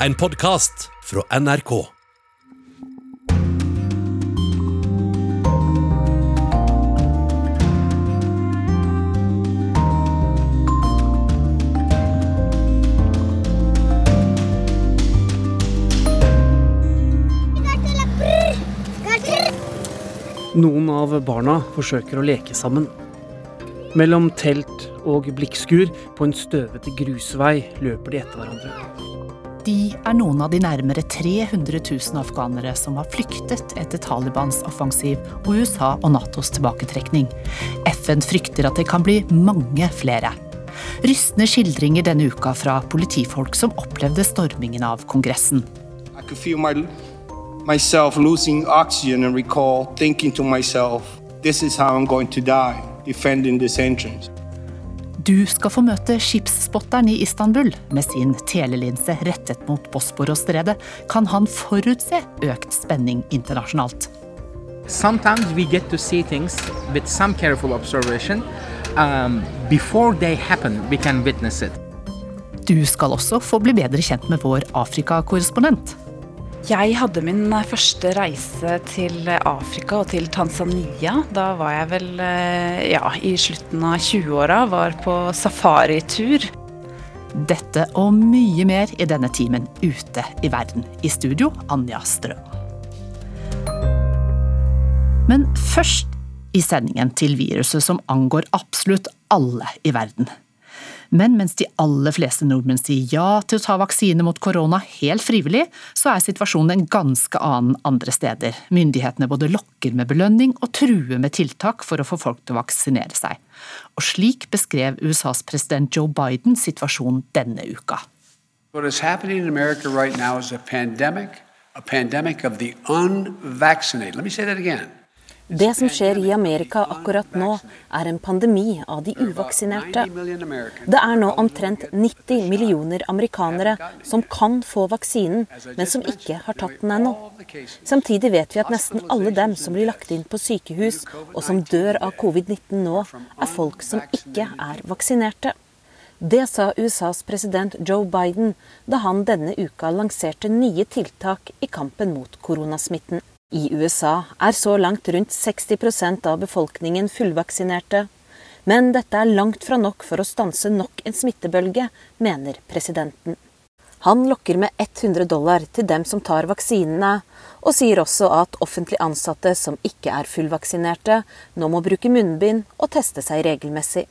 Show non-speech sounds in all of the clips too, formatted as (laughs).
En podkast fra NRK. Noen av barna forsøker å leke sammen. Mellom telt og blikkskur på en støvete grusvei løper de etter hverandre. De er noen av de nærmere 300 000 afghanere som har flyktet etter Talibans offensiv og USA og Natos tilbaketrekning. FN frykter at det kan bli mange flere. Rystende skildringer denne uka fra politifolk som opplevde stormingen av Kongressen. My, myself losing oxygen and recall thinking to myself, this is how I'm going to die, defending this entrance. Du skal få møte skipsspotteren i Istanbul. Med sin telelinse rettet mot Bosporos-stredet kan han forutse økt spenning internasjonalt. sometimes we get to see things with some careful observation. Um, before they happen, we can witness it. Du skal også få bli bedre kjent med vår Afrika-korrespondent. Jeg hadde min første reise til Afrika og til Tanzania. Da var jeg vel eh, ja, i slutten av 20-åra, var på safaritur. Dette og mye mer i denne timen ute i verden. I studio Anja Strøm. Men først i sendingen til viruset som angår absolutt alle i verden. Men mens de aller fleste nordmenn sier ja til å ta vaksine mot korona helt frivillig, så er situasjonen en ganske annen andre steder. Myndighetene både lokker med belønning og truer med tiltak for å få folk til å vaksinere seg. Og slik beskrev USAs president Joe Biden situasjonen denne uka. What is happening in America right now is a pandemic, a pandemic of the unvaccinated. Let me say that again. Det som skjer i Amerika akkurat nå, er en pandemi av de uvaksinerte. 90 million Americans. Det er nå omtrent 90 millioner amerikanere som kan få vaksinen, men som ikke har tatt den ennå. Samtidig vet vi at nesten alle dem som blir lagt inn på sykehus og som dør av covid-19 nå, er folk som ikke er vaksinerte. Det sa USAs president Joe Biden da han denne uka lanserte nye tiltak i kampen mot koronasmitten. I USA er så langt rundt 60% av befolkningen fullvaksinerte. Men dette er langt fra nok for å stanse nok en smittebølge, mener presidenten. Han lokker med 100 dollar til dem som tar vaksinene, og sier også at offentlig ansatte som ikke er fullvaksinerte, nå må bruke munnbind og teste seg regelmessig.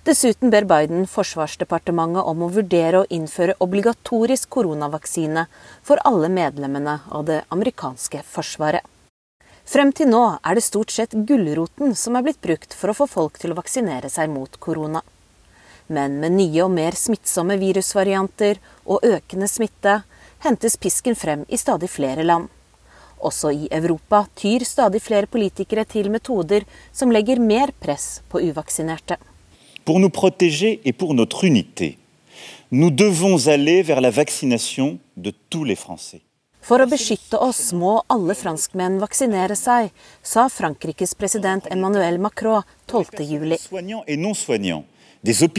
Dessuten ber Biden Forsvarsdepartementet om å vurdere å innføre obligatorisk koronavaksine for alle medlemmene av det amerikanske forsvaret. Frem til nå er det stort sett gulroten som er blitt brukt for å få folk til å vaksinere seg mot korona. Men med nye og mer smittsomme virusvarianter og økende smitte hentes pisken frem i stadig flere land. Også i Europa tyr stadig flere politikere til metoder som legger mer press på uvaksinerte pour nous protéger et pour notre unité, nous devons aller vers la vaccination de tous les Français. For å beskytte oss må alle franskmenn vaksinere seg, sa Frankrikes president Emmanuel Macron 12.07. Des Og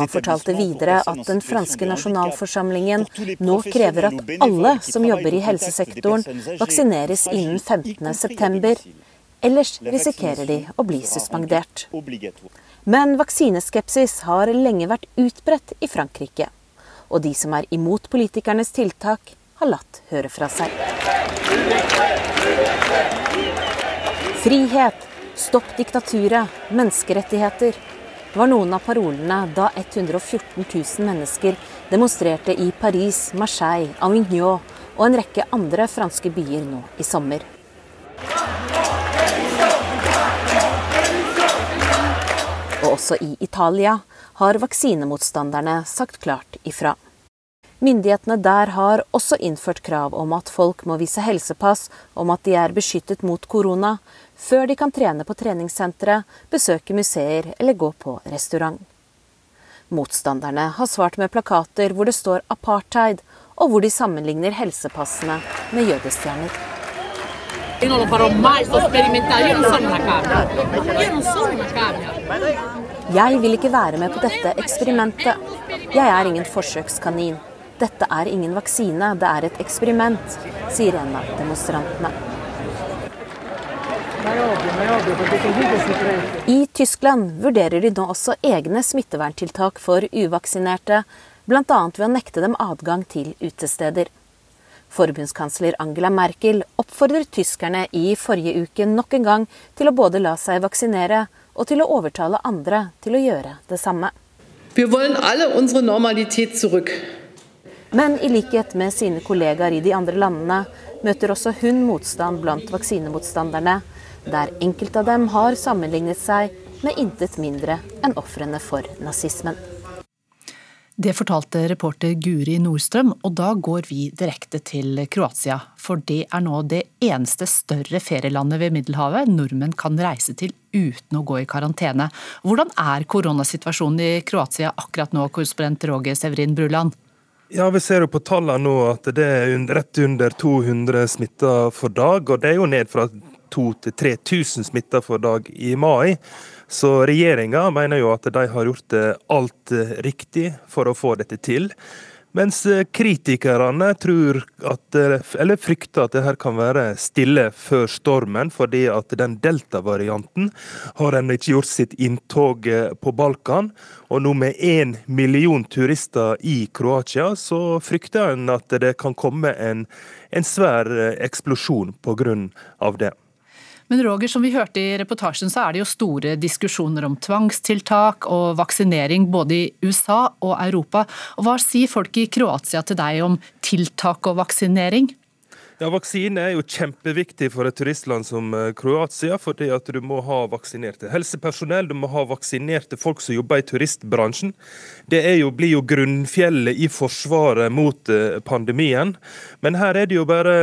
han fortalte videre at den franske nasjonalforsamlingen nå krever at alle som jobber i helsesektoren, vaksineres innen 15.9. Ellers risikerer de å bli suspendert. Men vaksineskepsis har lenge vært utbredt i Frankrike. Og de som er imot politikernes tiltak, har latt høre fra seg. Frihet, stopp diktaturet, menneskerettigheter var noen av parolene da 114 000 mennesker demonstrerte i Paris, Marseille, Avignon og en rekke andre franske byer nå i sommer. Og også i Italia har vaksinemotstanderne sagt klart ifra. Myndighetene der har også innført krav om at folk må vise helsepass om at de er beskyttet mot korona, før de kan trene på treningssentre, besøke museer eller gå på restaurant. Motstanderne har svart med plakater hvor det står apartheid, og hvor de sammenligner helsepassene med jødestjerner. Io non lo farò mai, sto sperimentando, io non sono una cavia. Io non sono una cavia. Jeg vil ikke være med på dette eksperimentet. Jeg er ingen forsøkskanin. Dette er ingen vaksine, det er et eksperiment, sier en av demonstrantene. I Tyskland vurderer de nå også egne smitteverntiltak for uvaksinerte, bl.a. ved å nekte dem adgang til utesteder. Forbundskansler Angela Merkel oppfordrer tyskerne i forrige uke nok en gang til å både la seg vaksinere og til å overtale andre til å gjøre det samme. Men i likhet med sine kollegaer i de andre landene møter også hun motstand blant vaksinemotstanderne, der enkelte av dem har sammenlignet seg med intet mindre enn ofrene for nazismen. Det fortalte reporter Guri Nordstrøm, og da går vi direkte til Kroatia. For det er nå det eneste større ferielandet ved Middelhavet nordmenn kan reise til uten å gå i karantene. Hvordan er koronasituasjonen i Kroatia akkurat nå, korrespondent Roger Severin Bruland? Ja, Vi ser jo på tallene nå at det er rett under 200 smitta for dag. og Det er jo ned fra 2000 til 3000 smitta for dag i mai. Så regjeringa mener jo at de har gjort alt riktig for å få dette til. Mens kritikerne tror at, eller frykter at det her kan være stille før stormen, fordi at den delta-varianten har ennå ikke gjort sitt inntog på Balkan. Og nå med én million turister i Kroatia, så frykter en at det kan komme en, en svær eksplosjon pga. det. Men Roger, som vi hørte i reportasjen, så er det jo store diskusjoner om tvangstiltak og vaksinering både i USA og Europa. Og hva sier folk i Kroatia til deg om tiltak og vaksinering? Ja, Vaksine er jo kjempeviktig for et turistland som eh, Kroatia. fordi at Du må ha vaksinerte helsepersonell, du må ha vaksinerte folk som jobber i turistbransjen. Det jo, blir jo grunnfjellet i forsvaret mot eh, pandemien. Men her er det jo bare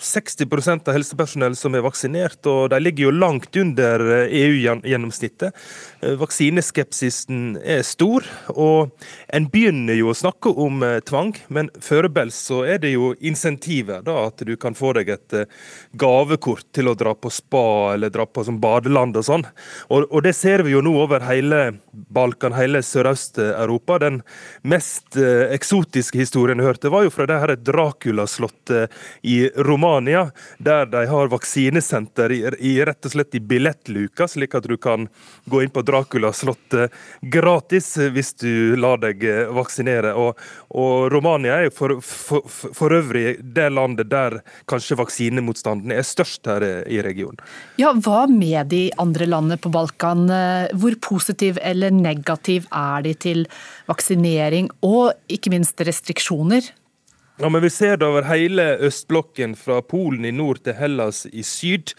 60% av helsepersonell som er vaksinert, og de ligger jo langt under EU-gjennomsnittet. Eh, e vaksineskepsisen er stor, og en begynner jo å snakke om tvang, men foreløpig så er det jo insentiver. da, at du kan få deg et eh, gavekort til å dra på spa eller dra på som badeland og sånn. Og, og, det ser vi jo nå over hele Balkan, hele Sørøst-Europa. Den mest eh, eksotiske historien jeg hørte, var jo fra det her Dracula-slottet i Romania, der de har vaksinesenter i, i, rett og slett i billettluka, slik at du kan gå inn på Dracula-slottet gratis hvis du lar deg eh, vaksinere. Og, og Romania er jo for, for, for, øvrig det landet der kanskje vaksinemotstanden er størst her i regionen. Ja, Hva med de andre landene på Balkan? Hvor positiv eller negativ er de til vaksinering og ikke minst restriksjoner? Ja, men Vi ser det over hele østblokken, fra Polen i nord til Hellas i syd.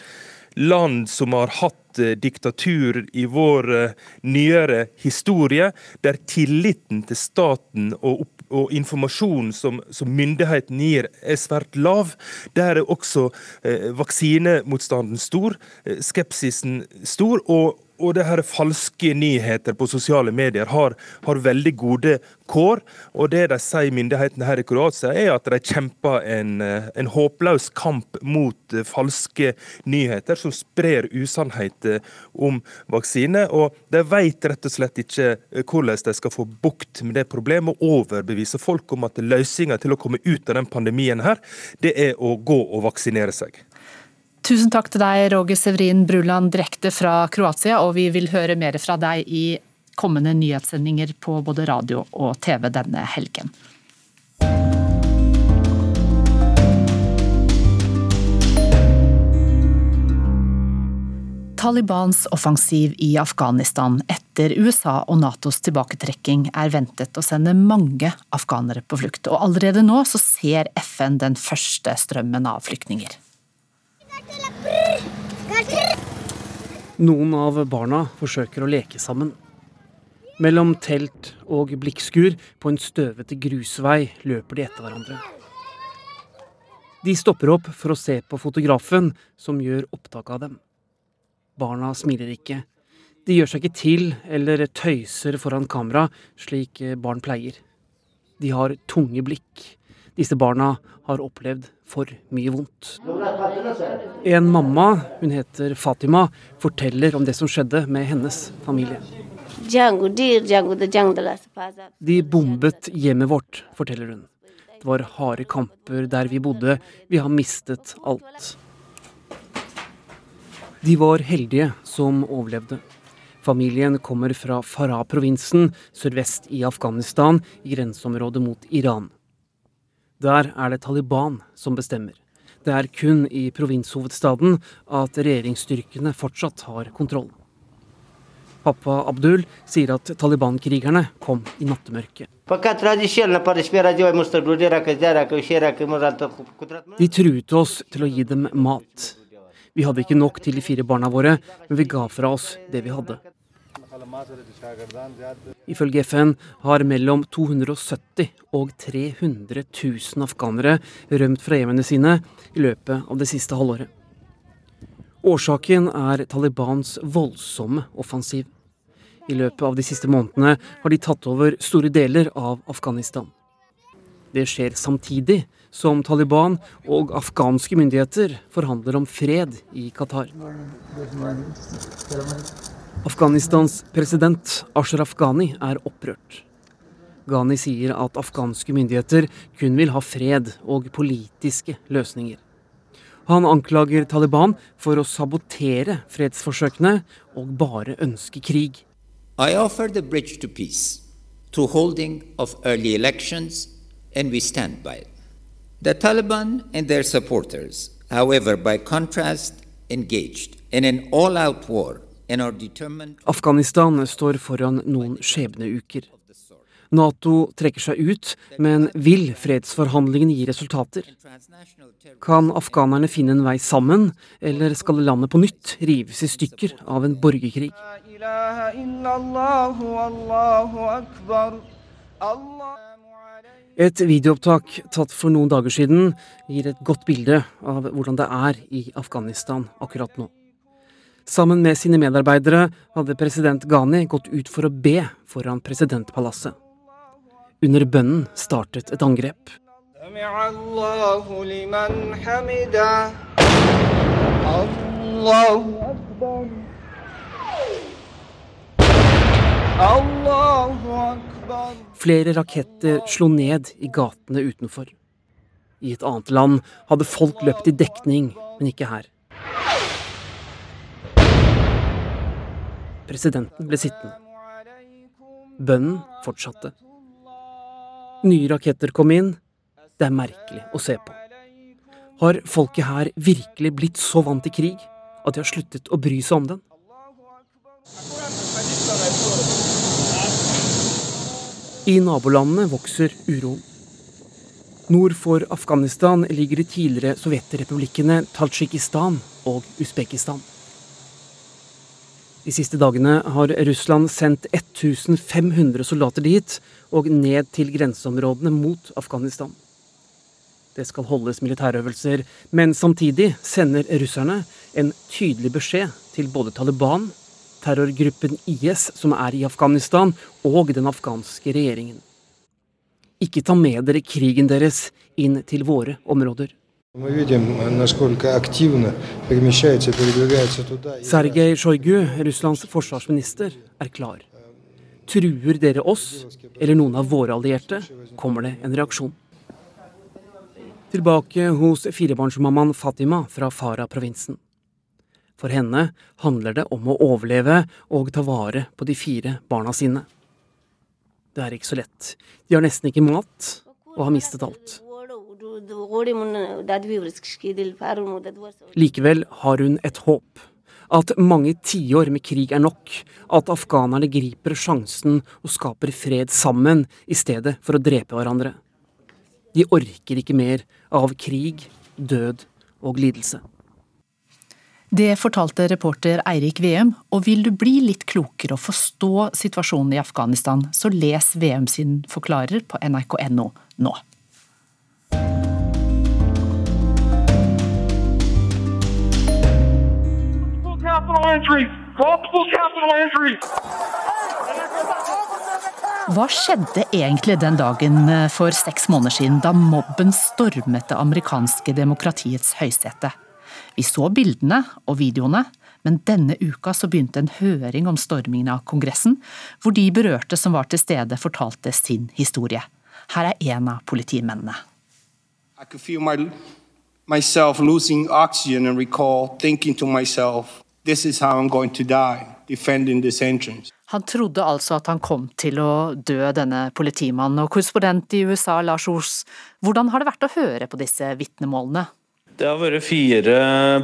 Land som har hatt eh, diktatur i vår eh, nyere historie, der tilliten til staten og og informasjonen som, som myndighetene gir, er svært lav. Der er også eh, vaksinemotstanden stor, eh, skepsisen stor. og og det her falske nyheter på sosiale medier har, har, veldig gode kår. Og det de sier myndighetene her i Kroatia, er at de kjemper en, en håpløs kamp mot falske nyheter som sprer usannheter om vaksine. Og de vet rett og slett ikke hvordan de skal få bukt med det problemet og overbevise folk om at løsninga til å komme ut av den pandemien her, det er å gå og vaksinere seg. Tusen takk til deg, Roger Severin Bruland, direkte fra Kroatia, og vi vil høre mer fra deg i kommende nyhetssendinger på både radio og TV denne helgen. Talibans offensiv i Afghanistan etter USA og Natos tilbaketrekking er ventet å sende mange afghanere på flukt, og allerede nå så ser FN den første strømmen av flyktninger. Noen av barna forsøker å leke sammen. Mellom telt og blikkskur på en støvete grusvei løper de etter hverandre. De stopper opp for å se på fotografen som gjør opptak av dem. Barna smiler ikke. De gjør seg ikke til eller tøyser foran kamera, slik barn pleier. De har tunge blikk. Disse barna har opplevd for mye vondt. En mamma, hun heter Fatima, forteller om det som skjedde med hennes familie. De bombet hjemmet vårt, forteller hun. Det var harde kamper der vi bodde. Vi har mistet alt. De var heldige som overlevde. Familien kommer fra Farah-provinsen sørvest i Afghanistan, i grenseområdet mot Iran. Der er det Taliban som bestemmer. Det er kun i provinshovedstaden at regjeringsstyrkene fortsatt har kontroll. Pappa Abdul sier at Taliban-krigerne kom i nattemørket. De truet oss til å gi dem mat. Vi hadde ikke nok til de fire barna våre, men vi ga fra oss det vi hadde. Ifølge FN har mellom 270 og 300 000 afghanere rømt fra hjemmene sine i løpet av det siste halvåret. Årsaken er Talibans voldsomme offensiv. I løpet av de siste månedene har de tatt over store deler av Afghanistan. Det skjer samtidig som Taliban og afghanske myndigheter forhandler om fred i Qatar. Afghanistans president Ashraf Ghani er opprørt. Ghani sier at afghanske myndigheter kun vil ha fred og politiske løsninger. Han anklager Taliban for å sabotere fredsforsøkene og bare ønske krig. I offer the bridge to peace through holding of early elections, and we stand by it. The Taliban and their supporters, however, by contrast, engaged in an all out war Afghanistan står foran noen skjebneuker. Nato trekker seg ut, men vil fredsforhandlingene gi resultater? Kan afghanerne finne en vei sammen, eller skal landet på nytt rives i stykker av en borgerkrig? Et videoopptak tatt for noen dager siden gir et godt bilde av hvordan det er i Afghanistan akkurat nå. Sammen med sine medarbeidere hadde president Ghani gått ut for å be foran presidentpalasset. Under bønnen startet et angrep. Flere raketter slo ned i gatene utenfor. I et annet land hadde folk løpt i dekning, men ikke her. Presidenten ble sittende. Bønnen fortsatte. Nye raketter kom inn. Det er merkelig å se på. Har folket her virkelig blitt så vant til krig at de har sluttet å bry seg om den? I nabolandene vokser uroen. Nord for Afghanistan ligger de tidligere sovjetrepublikkene Tadsjikistan og Usbekistan. De siste dagene har Russland sendt 1500 soldater dit og ned til grenseområdene mot Afghanistan. Det skal holdes militærøvelser, men samtidig sender russerne en tydelig beskjed til både Taliban, terrorgruppen IS som er i Afghanistan, og den afghanske regjeringen. Ikke ta med dere krigen deres inn til våre områder. Sergej Sjojgu, Russlands forsvarsminister, er klar. Truer dere oss eller noen av våre allierte, kommer det en reaksjon. Tilbake hos firebarnsmammaen Fatima fra Farah-provinsen. For henne handler det om å overleve og ta vare på de fire barna sine. Det er ikke så lett. De har nesten ikke mat og har mistet alt. Likevel har hun et håp. At mange tiår med krig er nok. At afghanerne griper sjansen og skaper fred sammen, i stedet for å drepe hverandre. De orker ikke mer av krig, død og lidelse. Det fortalte reporter Eirik Veum, og vil du bli litt klokere og forstå situasjonen i Afghanistan, så les Veum sin forklarer på nrk.no nå. Hva skjedde egentlig den dagen eh, for seks måneder siden, da mobben stormet det amerikanske demokratiets høysete? Vi så bildene og videoene, men denne uka så begynte en høring om stormingen av Kongressen, hvor de berørte som var til stede, fortalte sin historie. Her er en av politimennene. I could feel my, myself losing oxygen and recall thinking to myself, this is how I'm going to die, defending this entrance. Han trodde altså at han kom til å dø, denne politimannen. Og korrespondent i USA, Lars Ors, hvordan har det vært å høre på disse vitnemålene? Det har vært fire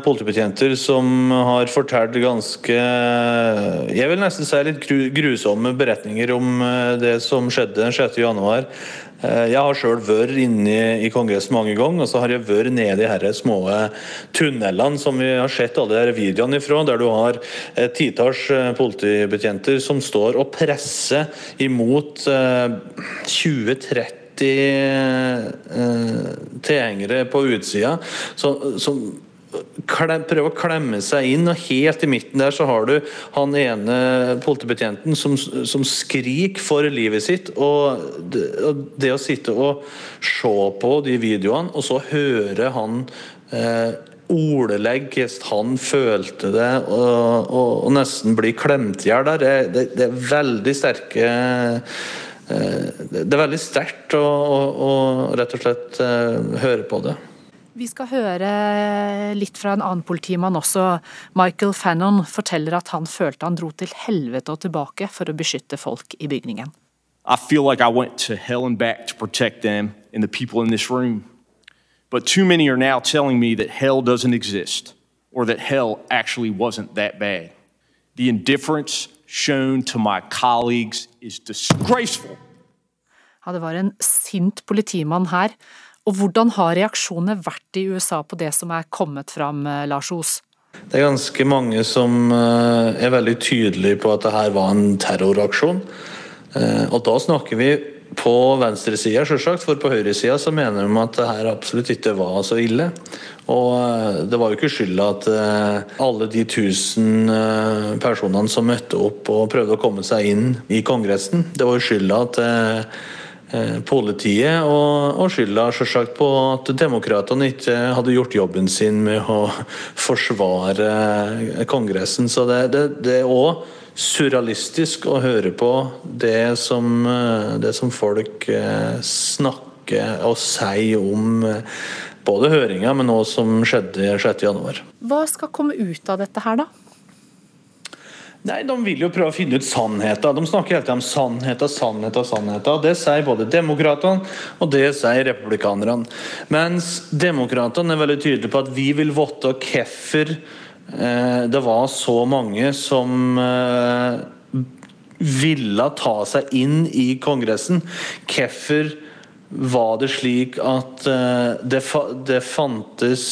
politibetjenter som har fortalt ganske Jeg vil nesten si litt grusomme beretninger om eh, det som skjedde den 6. Eh, jeg har sjøl vært inne i Kongressen mange ganger, og så har jeg vært nede i disse små tunnelene som vi har sett alle de videoene ifra, der du har et titalls eh, politibetjenter som står og presser imot 20-30 tilhengere på utsida som prøver å klemme seg inn, og helt i midten der så har du han ene politibetjenten som, som skriker for livet sitt. Og det, og det, å sitte og se på de videoene, og så høre han eh, ordlegg hvordan han følte det, og, og, og nesten bli klemt i hjel der, det, det, er veldig sterke Eh, det er veldig sterkt å, rett og slett eh, høre på det. Vi skal høre litt fra en annen politimann også. Michael Fannon forteller at han følte han dro til helvete og tilbake for å beskytte folk i bygningen. I feel like I went to hell and back to protect them and the people in this room. But too many are now telling me that hell doesn't exist or that hell actually wasn't that bad. The indifference shown to my colleagues is disgraceful. Ja, det var en sint politimann her. Og hvordan har reaksjonene vært i USA på det som er kommet fram, eh, Lars Os? Det er ganske mange som eh, er veldig tydelige på at det her var en terroraksjon. Eh, og da snakker vi på venstresida, selvsagt, for på høyresida så mener de at det her absolutt ikke var så ille. Og det var jo ikke skylda at alle de tusen personene som møtte opp og prøvde å komme seg inn i Kongressen, det var jo skylda at politiet, og, og skylda selvsagt på at demokratene ikke hadde gjort jobben sin med å forsvare Kongressen. Så det, det, det er òg surrealistisk å høre på det som, eh, det som folk eh, snakker og sier om eh, både høringa, men også som skjedde 6.1. Hva skal komme ut av dette her, da? Nei, De vil jo prøve å finne ut sannheten. De snakker hele tiden om sannheten, sannheten, sannheten. Det sier både demokratene og det sier republikanerne. Mens demokratene er veldig tydelige på at vi vil vite hvorfor Eh, det var så mange som eh, ville ta seg inn i Kongressen. Hvorfor var det slik at det, det, det, fantes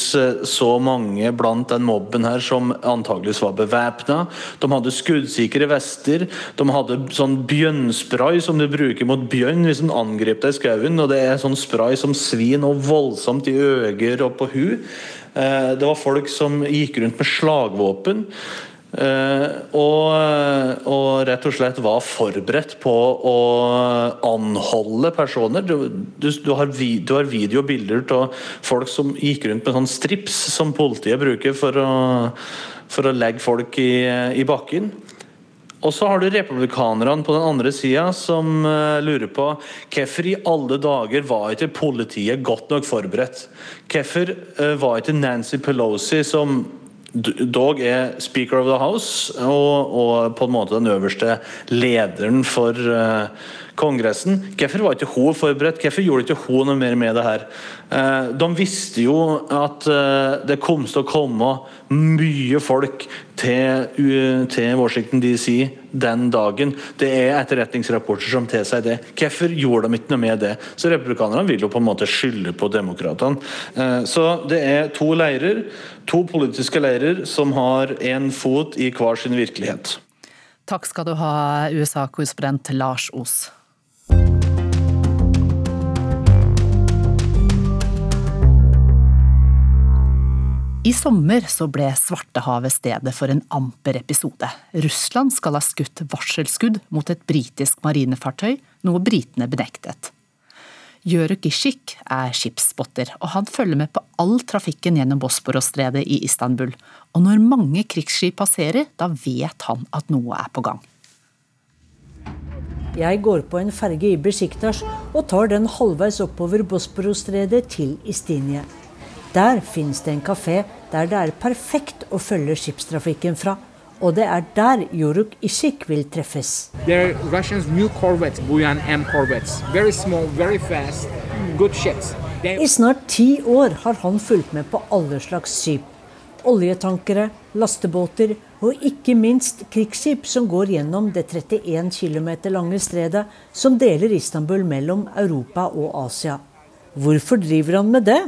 så mange blant den mobben her som antageligvis var bevæpna? De hadde skuddsikre vester. De hadde sånn bjønnspray som du bruker mot bjørn hvis den angriper deg i skauen. Og det er sånn spray som svir noe voldsomt i øyer og på hu. Eh, det var folk som gikk rundt med slagvåpen. Uh, og, og, rett og slett var forberedt på å anholde personer. Du, du, du, har, vi, du har, video og bilder av folk som gikk rundt med sånn strips som politiet bruker for å, for å legge folk i, i bakken. Og så har du republikanerne på den andre sida som uh, lurer på hvorfor i alle dager var ikke politiet godt nok forberedt? Hvorfor uh, var ikke Nancy Pelosi, som dog er speaker of the house, og, og på en måte den øverste lederen for uh, Kongressen. Hvorfor var ikke hun forberedt? Hvorfor gjorde ikke hun noe mer med det her? Eh, de visste jo at eh, det kom til å komme mye folk til, til Washington DC den dagen. Det er etterretningsrapporter som tilsier det. Hvorfor gjorde de ikke noe med det? Så Republikanerne vil jo på en måte skylde på demokratene. Eh, så det er to leirer, to politiske leirer som har én fot i hver sin virkelighet. Takk skal du ha, USA-korrespondent Lars Os. I sommer så ble Svartehavet stedet for en amper episode. Russland skal ha skutt varselskudd mot et britisk marinefartøy, noe britene benektet. Jøruk Ishik er skipsspotter, og han følger med på all trafikken gjennom Bosporosstredet i Istanbul. Og når mange krigsskip passerer, da vet han at noe er på gang. Jeg går på en ferge i Besiktas og tar den halvveis oppover Bosporostredet til Istinie. Der finnes det en kafé der det er perfekt å følge skipstrafikken fra. Og det er der Joruk Ishik vil treffes. They're Russians' new corvettes, Buyan M corvettes. Very small, very fast, good ships. They... I snart ti år har han fulgt med på alle slags skip. Oljetankere, lastebåter og ikke minst krigsskip som går gjennom det 31 km lange stredet som deler Istanbul mellom Europa og Asia. Hvorfor driver han med det?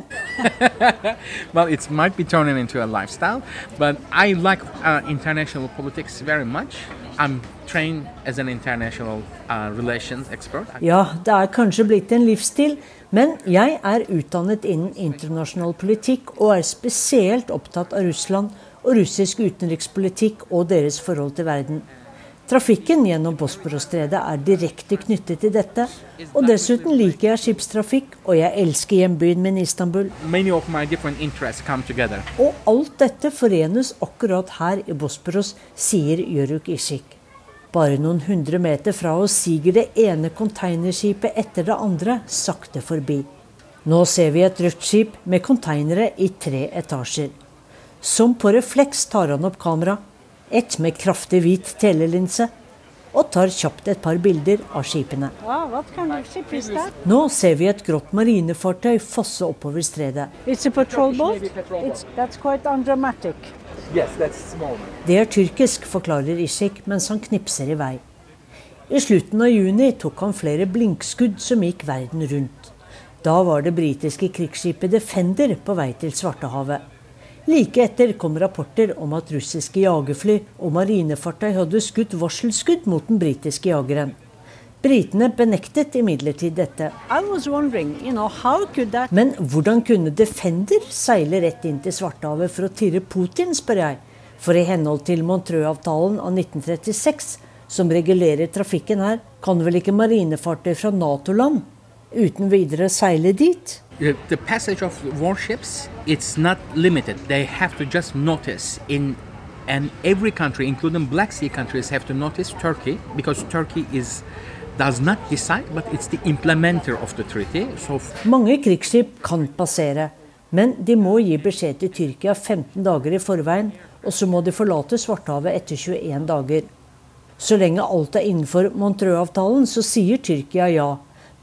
(laughs) well, it might be turning into a lifestyle, but I like uh, international politics very much. I'm trained as an international uh, relations expert. Ja, det er kanskje blitt en livsstil, men jeg er utdannet innen internasjonal politikk og er spesielt opptatt av Russland og russisk utenrikspolitikk og deres forhold til verden. Trafikken gjennom Bosporosstredet er direkte knyttet til dette. Og dessuten liker jeg skipstrafikk, og jeg elsker hjembyen min Istanbul. Og alt dette forenes akkurat her i Bosporos, sier Jøruk Ishik. Bare noen hundre meter fra oss siger det ene containerskipet etter det andre sakte forbi. Nå ser vi et rødt skip med konteinere i tre etasjer. Som på refleks tar han opp kamera ett med kraftig hvit telelinse, og tar kjapt et par bilder av skipene. Nå ser vi et grått marinefartøy fosse oppover stredet. Det er tyrkisk, forklarer Ishik mens han knipser i vei. I slutten av juni tok han flere blinkskudd som gikk verden rundt. Da var det britiske krigsskipet Defender på vei til Svartehavet. Like etter kom rapporter om at russiske jagerfly og marinefartøy hadde skutt varselskudd mot den britiske jageren. Britene benektet imidlertid dette. You know, Men hvordan kunne Defender seile rett inn til Svartehavet for å tirre Putin, spør jeg. For i henhold til Montreux-avtalen av 1936, som regulerer trafikken her, kan vel ikke marinefartøy fra Nato-land uten videre seile dit? The passage of warships, it's not limited. They have to just notice in and every country, including Black Sea countries, have to notice Turkey because Turkey is does not decide, but it's the implementer of the treaty. So Mange krigsskip kan passere, men de må gi beskjed til Tyrkia 15 dager i forveien, og så må de forlate Svartehavet etter 21 dager. Så lenge alt er innenfor Montreux-avtalen, så sier Tyrkia ja.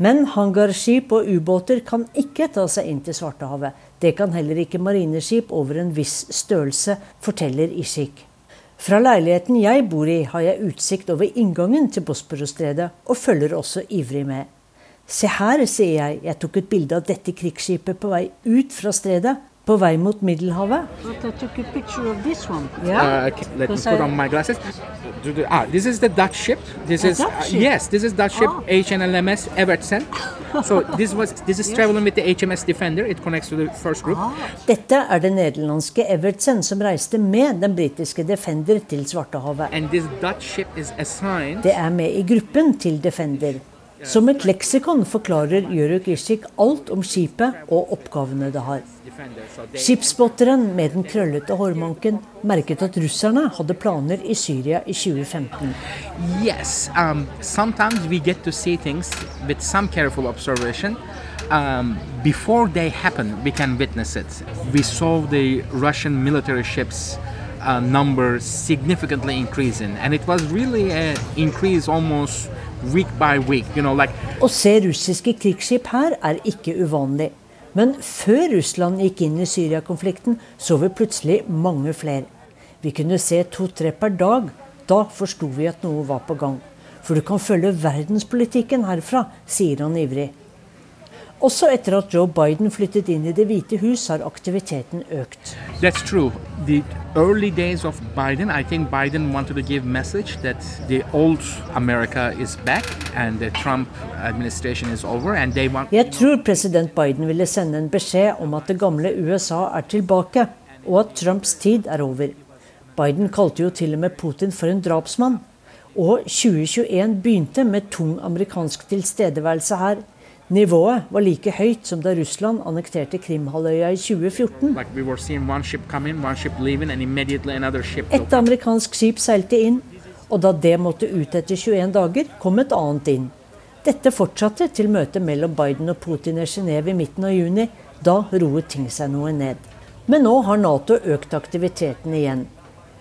Men hangarskip og ubåter kan ikke ta seg inn til Svartehavet. Det kan heller ikke marineskip over en viss størrelse, forteller Ishik. Fra leiligheten jeg bor i, har jeg utsikt over inngangen til Bosporosstredet, og følger også ivrig med. Se her, sier jeg, jeg tok et bilde av dette krigsskipet på vei ut fra stredet, på vei mot Middelhavet. Yeah. Uh, let me put on my glasses. Ah, this is the Dutch ship. This is uh, yes, this is Dutch ship HNLMS Evertsen. (laughs) So this was this is traveling with the HMS Defender. It connects to the first group. Dette er det nederlandske Evertsen som reiste med den britiske Defender til Svartehavet. And this Dutch ship is assigned. Det er med i gruppen til Defender. Som et leksikon forklarer Jøruk Ishik alt om skipet og oppgavene det har. Skipspotteren med den krøllete hårmanken merket at russerne hadde planer i Syria i 2015. Yes, um, sometimes we get to see things with some careful observation. Um, before they happen, we can witness it. We saw the Russian military ships uh, number significantly increasing, and it was really an increase almost week by week. You know, like Å se russiske krigsskip her er ikke uvanlig. Men før Russland gikk inn i Syria-konflikten, så vi plutselig mange flere. Vi kunne se to-tre per dag. Da forsto vi at noe var på gang. For du kan følge verdenspolitikken herfra, sier han ivrig. Også etter at Joe Biden flyttet inn i Det hvite hus, har aktiviteten økt. That's true. The early days of Biden, I think Biden wanted to give message that the old America is back and the Trump administration is over and they want Jeg tror president Biden ville sende en beskjed om at det gamle USA er tilbake, og at Trumps tid er over. Biden kalte jo til og med Putin for en drapsmann. Og 2021 begynte med tung amerikansk tilstedeværelse her. Nivået var like høyt som da Russland annekterte Krimhalvøya i 2014. Like we were seeing one ship come in, one ship leaving, and immediately another ship. Et amerikansk skip seilte inn, og da det måtte ut etter 21 dager, kom et annet inn. Dette fortsatte til møtet mellom Biden og Putin i Genéve i midten av juni. Da roet ting seg noe ned. Men nå har Nato økt aktiviteten igjen.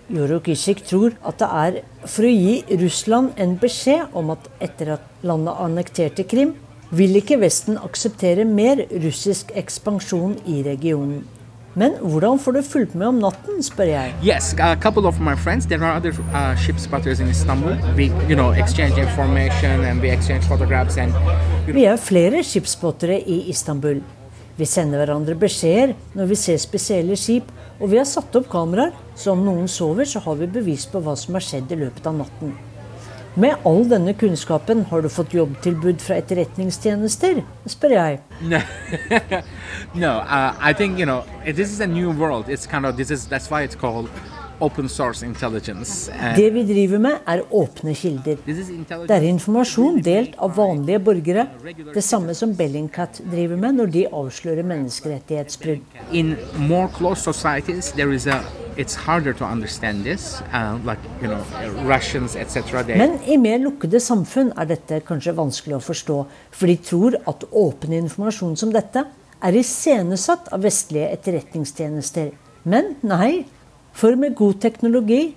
Joro Kishik tror at det er for å gi Russland en beskjed om at etter at landet annekterte Krim, vil ikke Vesten akseptere mer russisk ekspansjon i regionen. Men hvordan får du fulgt med om natten, spør jeg. Yes, a couple of my friends. There are other uh, ship spotters in Istanbul. We, you know, exchange information and we exchange photographs and. Vi er flere skipsspottere i Istanbul. Vi sender hverandre beskjeder når vi ser spesielle skip, og vi har satt opp kameraer, så om noen sover, så har vi bevis på hva som har skjedd i løpet av natten. Med all denne kunnskapen, har du fått jobbtilbud fra etterretningstjenester? spør jeg. No, (laughs) no uh, I think you know this is a new world. It's kind of this is that's why it's called open source intelligence. And Det vi driver med, er åpne kilder. Det er informasjon delt av vanlige borgere. Det samme som Bellingcat driver med når de avslører menneskerettighetsbrudd. in more closed societies, there is a Uh, like you know, Russians. They Men i mer lukkede samfunn er dette kanskje vanskelig å forstå, for de tror at åpen informasjon som dette er iscenesatt av vestlige etterretningstjenester. Men nei, for med god teknologi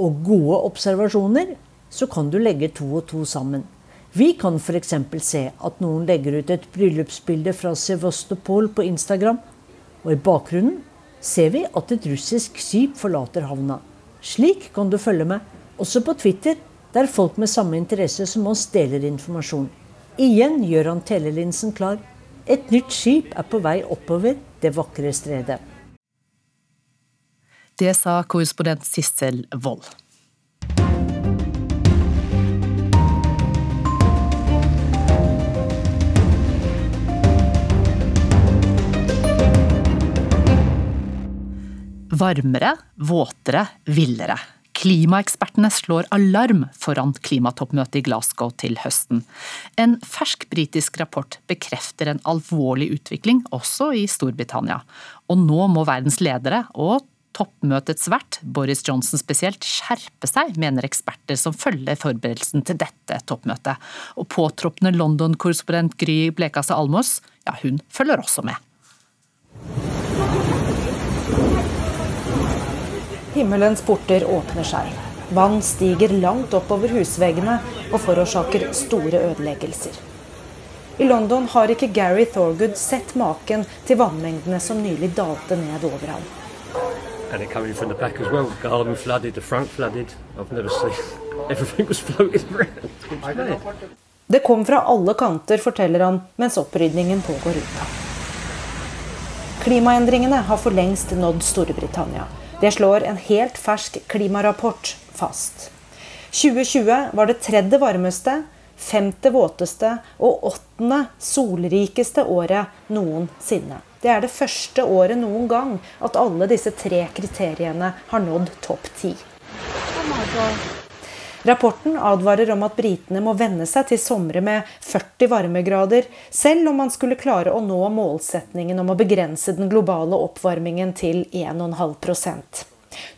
og gode observasjoner så kan du legge to og to sammen. Vi kan f.eks. se at noen legger ut et bryllupsbilde fra Sevastopol på Instagram, og i bakgrunnen ser vi at et russisk skip forlater havna. Slik kan du følge med, også på Twitter, der folk med samme interesse som oss deler informasjon. Igjen gjør han telelinsen klar. Et nytt skip er på vei oppover det vakre stredet. Det sa korrespondent Sissel Wold. Varmere, våtere, villere. Klimaekspertene slår alarm foran klimatoppmøtet i Glasgow til høsten. En fersk britisk rapport bekrefter en alvorlig utvikling også i Storbritannia. Og nå må verdens ledere, og toppmøtets vert, Boris Johnson spesielt, skjerpe seg, mener eksperter som følger forberedelsen til dette toppmøtet. Og påtroppende London-korrespondent Gry Blekastad Almås, ja, hun følger også med. Himmelens porter åpner seg. Vann stiger langt oppover husveggene og forårsaker store ødeleggelser. I London har ikke Gary Thorgood sett maken til vannmengdene som nylig dalte ned over ham. and it coming from the back as well. Garden flooded, the front flooded. I've never seen (laughs) everything was floating around. Det kom fra alle kanter, forteller han mens opprydningen pågår ute. Klimaendringene har for lengst nådd Storbritannia. Det slår en helt fersk klimarapport fast. 2020 var det tredje varmeste, femte våteste og åttende solrikeste året noensinne. Det er det første året noen gang at alle disse tre kriteriene har nådd topp ti. Rapporten advarer om at britene må venne seg til somre med 40 varmegrader, selv om man skulle klare å nå målsetningen om å begrense den globale oppvarmingen til 1,5%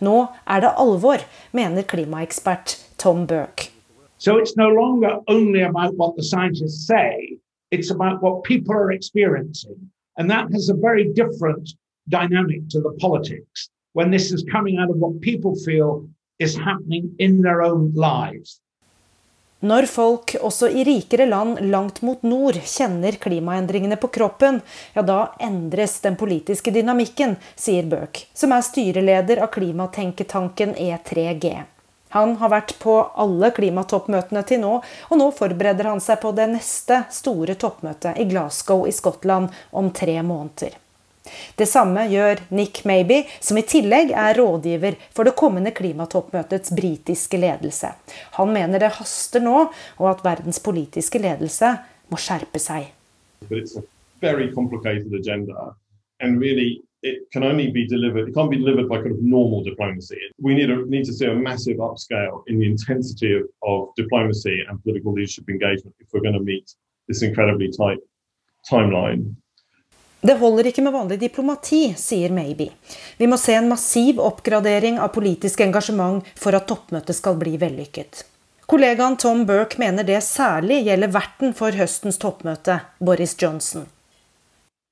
Nå er det alvor, mener klimaekspert Tom Burke. So it's no longer only about what the scientists say, it's about what people are experiencing. And that has a very different dynamic to the politics when this is coming out of what people feel Når folk også i rikere land langt mot nord kjenner klimaendringene på kroppen, ja da endres den politiske dynamikken, sier Burke, som er styreleder av klimatenketanken E3G. Han har vært på alle klimatoppmøtene til nå, og nå forbereder han seg på det neste store toppmøtet i Glasgow i Skottland om tre måneder. Det samme gjør Nick Maybe, som i tillegg er rådgiver for det kommende klimatoppmøtets britiske ledelse. Han mener det haster nå, og at verdens politiske ledelse må skjerpe seg. very complicated agenda and really it can only be delivered it can't be delivered by kind of normal diplomacy we need a need to see a massive upscale in the intensity of, of diplomacy and political leadership engagement if we're going to meet this incredibly tight timeline. Det holder ikke med vanlig diplomati, sier Maybe. Vi må se en massiv oppgradering av politisk engasjement for at toppmøtet skal bli vellykket. Kollegaen Tom Burke mener det særlig gjelder verten for høstens toppmøte, Boris Johnson.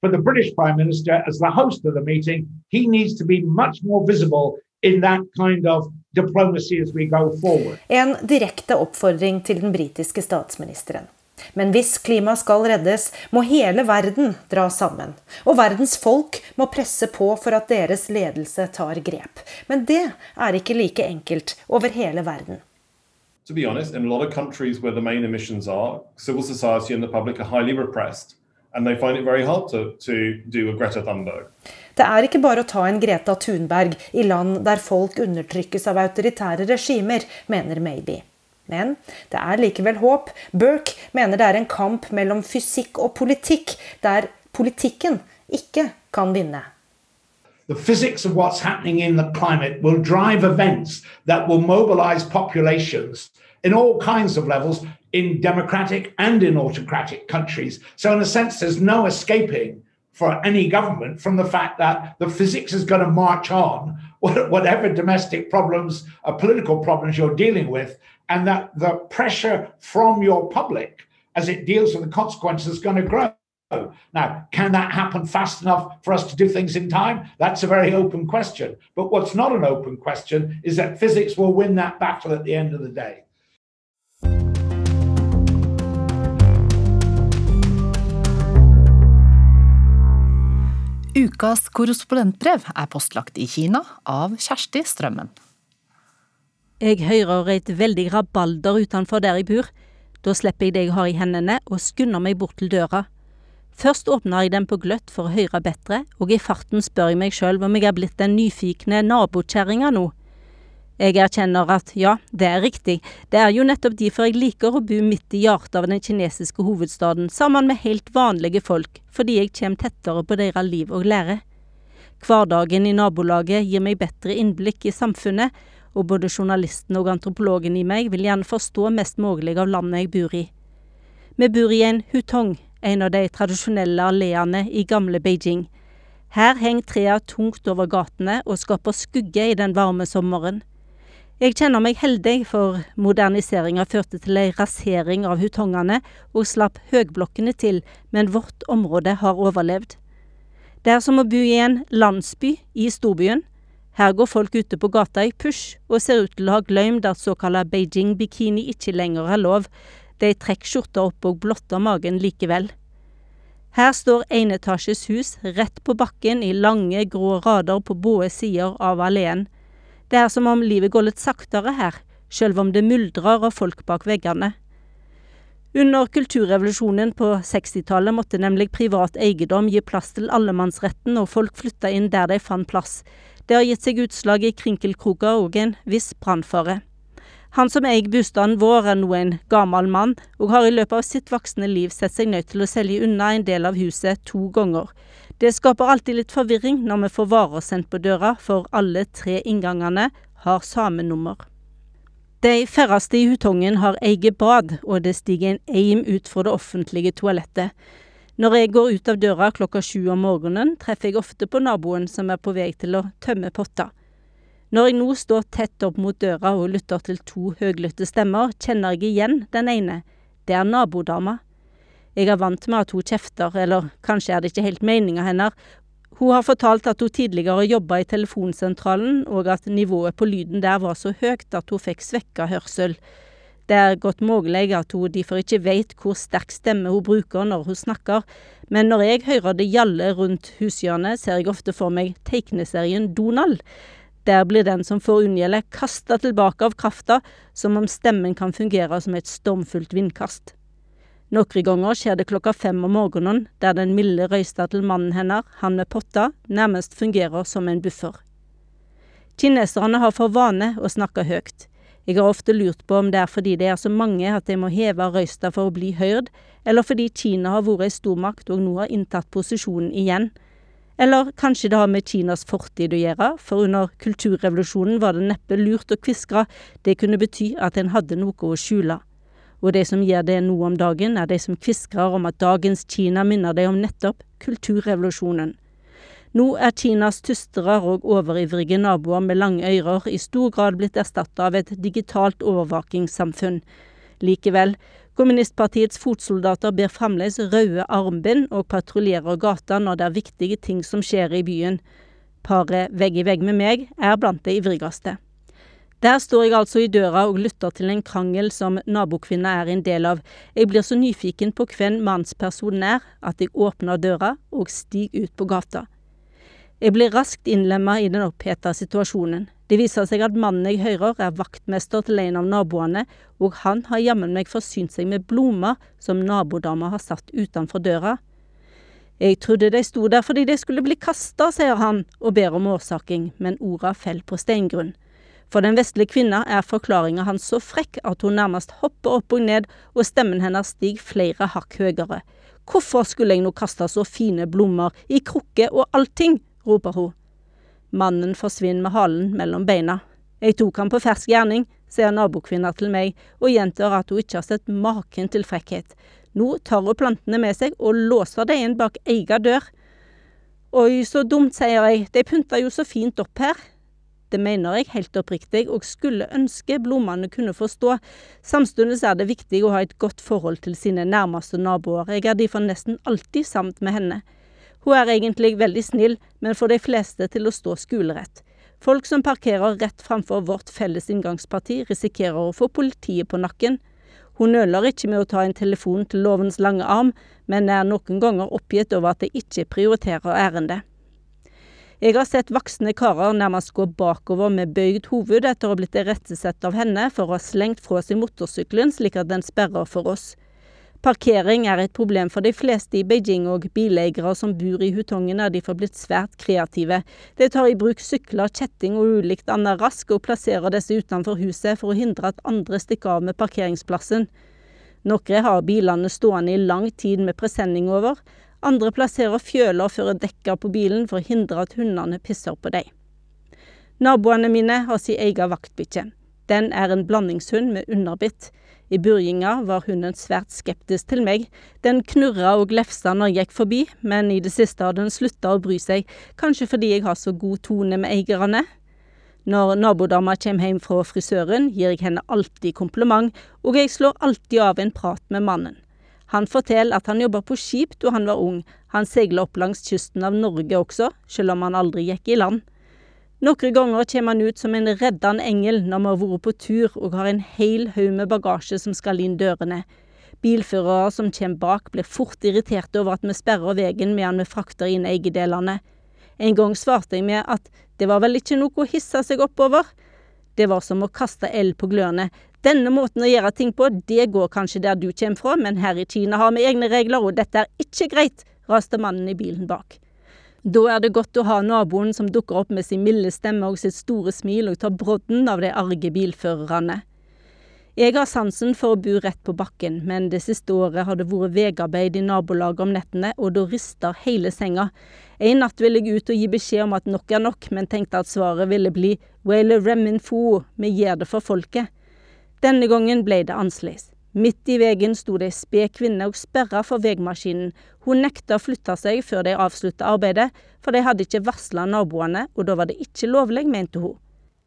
For the British Prime Minister, as the host of the meeting, he needs to be much more visible in that kind of diplomacy as we go forward. En direkte oppfordring til den britiske statsministeren. Men hvis klimaet skal reddes, må hele verden dra sammen. Og verdens folk må presse på for at deres ledelse tar grep. Men det er ikke like enkelt over hele verden. To be honest, in a lot of countries where the main emissions are, civil society and the public are highly repressed. And they find it very hard to, to do a Greta Thunberg. Det er ikke bare å ta en Greta Thunberg i land der folk undertrykkes av autoritære regimer, mener Maybe. Men det er likevel håp. Burke mener det er en kamp mellom fysikk og politikk, der politikken ikke kan vinne. The physics of what's happening in the climate will drive events that will mobilize populations in all kinds of levels in democratic and in autocratic countries. So, in a sense, there's no escaping for any government from the fact that the physics is going to march on, (laughs) whatever domestic problems or political problems you're dealing with, and that the pressure from your public as it deals with the consequences is going to grow. Now, can that happen fast enough for us to do things in time? That's a very open question. But what's not an open question is that physics will win that battle at the end of the day. Ukas korrespondentbrev er postlagt i Kina av Kjersti Strømmen. Jeg hører et veldig rabalder utenfor der jeg bor. Da slipper jeg det jeg har i hendene, og skynder meg bort til døra. Først åpner jeg den på gløtt for å høre bedre, og i farten spør jeg meg sjøl om jeg er blitt den nyfikne nabokjerringa nå. Jeg erkjenner at ja, det er riktig, det er jo nettopp derfor jeg liker å bo midt i hjertet av den kinesiske hovedstaden sammen med helt vanlige folk, fordi jeg kommer tettere på deres liv og lære. Hverdagen i nabolaget gir meg bedre innblikk i samfunnet, og både journalisten og antropologen i meg vil gjerne forstå mest mulig av landet jeg bor i. Vi bor i en hutong, en av de tradisjonelle alleene i gamle Beijing. Her henger trærne tungt over gatene og skaper skugge i den varme sommeren. Jeg kjenner meg heldig, for moderniseringa førte til ei rasering av hutongene og slapp høgblokkene til, men vårt område har overlevd. Det er som å bo i en landsby i storbyen. Her går folk ute på gata i push, og ser ut til å ha glemt at såkalla Beijing-bikini ikke lenger er lov. De trekker skjorta opp og blotter magen likevel. Her står enetasjes hus rett på bakken i lange, grå rader på både sider av alleen. Det er som om livet går litt saktere her, sjøl om det myldrer av folk bak veggene. Under kulturrevolusjonen på 60-tallet måtte nemlig privat eiendom gi plass til allemannsretten, og folk flytta inn der de fant plass. Det har gitt seg utslag i krinkelkroker og en viss brannfare. Han som eier bostaden vår, er nå en gammel mann, og har i løpet av sitt voksne liv sett seg nødt til å selge unna en del av huset to ganger. Det skaper alltid litt forvirring når vi får varer sendt på døra, for alle tre inngangene har samme nummer. De færreste i Hutongen har eget bad, og det stiger en eim ut fra det offentlige toalettet. Når jeg går ut av døra klokka sju om morgenen, treffer jeg ofte på naboen som er på vei til å tømme potta. Når jeg nå står tett opp mot døra og lytter til to høglytte stemmer, kjenner jeg igjen den ene. Det er nabodama. Jeg er vant med at hun kjefter, eller kanskje er det ikke helt meninga hennes. Hun har fortalt at hun tidligere jobba i telefonsentralen, og at nivået på lyden der var så høyt at hun fikk svekka hørsel. Det er godt mulig at hun derfor ikke veit hvor sterk stemme hun bruker når hun snakker, men når jeg hører det gjalle rundt hushjørnet, ser jeg ofte for meg tegneserien Donald. Der blir den som får unngjeldet, kasta tilbake av krafta, som om stemmen kan fungere som et stormfullt vindkast. Noen ganger skjer det klokka fem om morgenen, der den milde røysta til mannen hennes, han med potta, nærmest fungerer som en buffer. Kineserne har for vane å snakke høyt. Jeg har ofte lurt på om det er fordi det er så mange at de må heve røysta for å bli hørt, eller fordi Kina har vært ei stormakt og nå har inntatt posisjonen igjen. Eller kanskje det har med Kinas fortid å gjøre, for under kulturrevolusjonen var det neppe lurt å kviskre, det kunne bety at en hadde noe å skjule. Og de som gjør det nå om dagen, er de som kviskrer om at dagens Kina minner dem om nettopp kulturrevolusjonen. Nå er Kinas tystere og overivrige naboer med lange ører i stor grad blitt erstatta av et digitalt overvåkingssamfunn. Likevel, kommunistpartiets fotsoldater ber fremdeles røde armbind og patruljerer gata når det er viktige ting som skjer i byen. Paret vegg i vegg med meg er blant de ivrigste. Der står jeg altså i døra og lytter til en krangel som nabokvinna er en del av. Jeg blir så nyfiken på hvem mannspersonen er, at jeg åpner døra og stiger ut på gata. Jeg blir raskt innlemma i den oppheta situasjonen. Det viser seg at mannen jeg hører, er vaktmester til en av naboene, og han har jammen meg forsynt seg med blomster som nabodama har satt utenfor døra. Jeg trodde de sto der fordi de skulle bli kasta, sier han, og ber om årsaking, men orda faller på steingrunn. For den vesle kvinna er forklaringa hans så frekk at hun nærmest hopper opp og ned, og stemmen hennes stiger flere hakk høyere. Hvorfor skulle jeg nå kaste så fine blomster, i krukke og allting? Roper hun. Mannen forsvinner med halen mellom beina. Jeg tok han på fersk gjerning, sier nabokvinna til meg, og gjentar at hun ikke har sett maken til frekkhet. Nå tar hun plantene med seg og låser dem inn bak egen dør. Oi, så dumt, sier jeg, de pynta jo så fint opp her. Det mener jeg helt oppriktig, og skulle ønske blomstene kunne forstå. Samtidig er det viktig å ha et godt forhold til sine nærmeste naboer, jeg er derfor nesten alltid sammen med henne. Hun er egentlig veldig snill, men får de fleste til å stå skolerett. Folk som parkerer rett framfor vårt felles inngangsparti, risikerer å få politiet på nakken. Hun nøler ikke med å ta en telefon til lovens lange arm, men er noen ganger oppgitt over at de ikke prioriterer ærendet. Jeg har sett voksne karer nærmest gå bakover med bøyd hoved etter å ha blitt irettesett av henne for å ha slengt fra seg motorsykkelen slik at den sperrer for oss. Parkering er et problem for de fleste i Beijing, og bileiere som bor i Hutongen er derfor blitt svært kreative. De tar i bruk sykler, kjetting og ulikt annet rask, og plasserer disse utenfor huset for å hindre at andre stikker av med parkeringsplassen. Noen har bilene stående i lang tid med presenning over. Andre plasserer fjøler før dekker på bilen for å hindre at hundene pisser på dem. Naboene mine har sin egen vaktbikkje. Den er en blandingshund med underbitt. I begynnelsen var hunden svært skeptisk til meg. Den knurra og glefsa når jeg gikk forbi, men i det siste har den slutta å bry seg, kanskje fordi jeg har så god tone med eierne. Når nabodama kommer hjem fra frisøren, gir jeg henne alltid kompliment, og jeg slår alltid av en prat med mannen. Han forteller at han jobba på skip da han var ung, han seiler opp langs kysten av Norge også, selv om han aldri gikk i land. Noen ganger kommer han ut som en reddende engel når vi har vært på tur og har en hel haug med bagasje som skal inn dørene. Bilførere som kommer bak blir fort irriterte over at vi sperrer veien mens vi frakter inn eiendelene. En gang svarte jeg med at det var vel ikke noe å hisse seg oppover. Det var som å kaste eld på glørne. Denne måten å gjøre ting på, det går kanskje der du kommer fra, men her i Kina har vi egne regler, og dette er ikke greit, raste mannen i bilen bak. Da er det godt å ha naboen som dukker opp med sin milde stemme og sitt store smil og tar brodden av de arge bilførerne. Jeg har sansen for å bo rett på bakken, men det siste året har det vært vegarbeid i nabolaget om nettene, og da rister hele senga. En natt ville jeg ut og gi beskjed om at nok er nok, men tenkte at svaret ville bli Wale remmen fo, vi gjør det for folket. Denne gangen ble det annerledes. Midt i veien sto det ei sped kvinne og sperra for veimaskinen. Hun nekta å flytte seg før de avslutta arbeidet, for de hadde ikke varsla naboene, og da var det ikke lovlig, mente hun.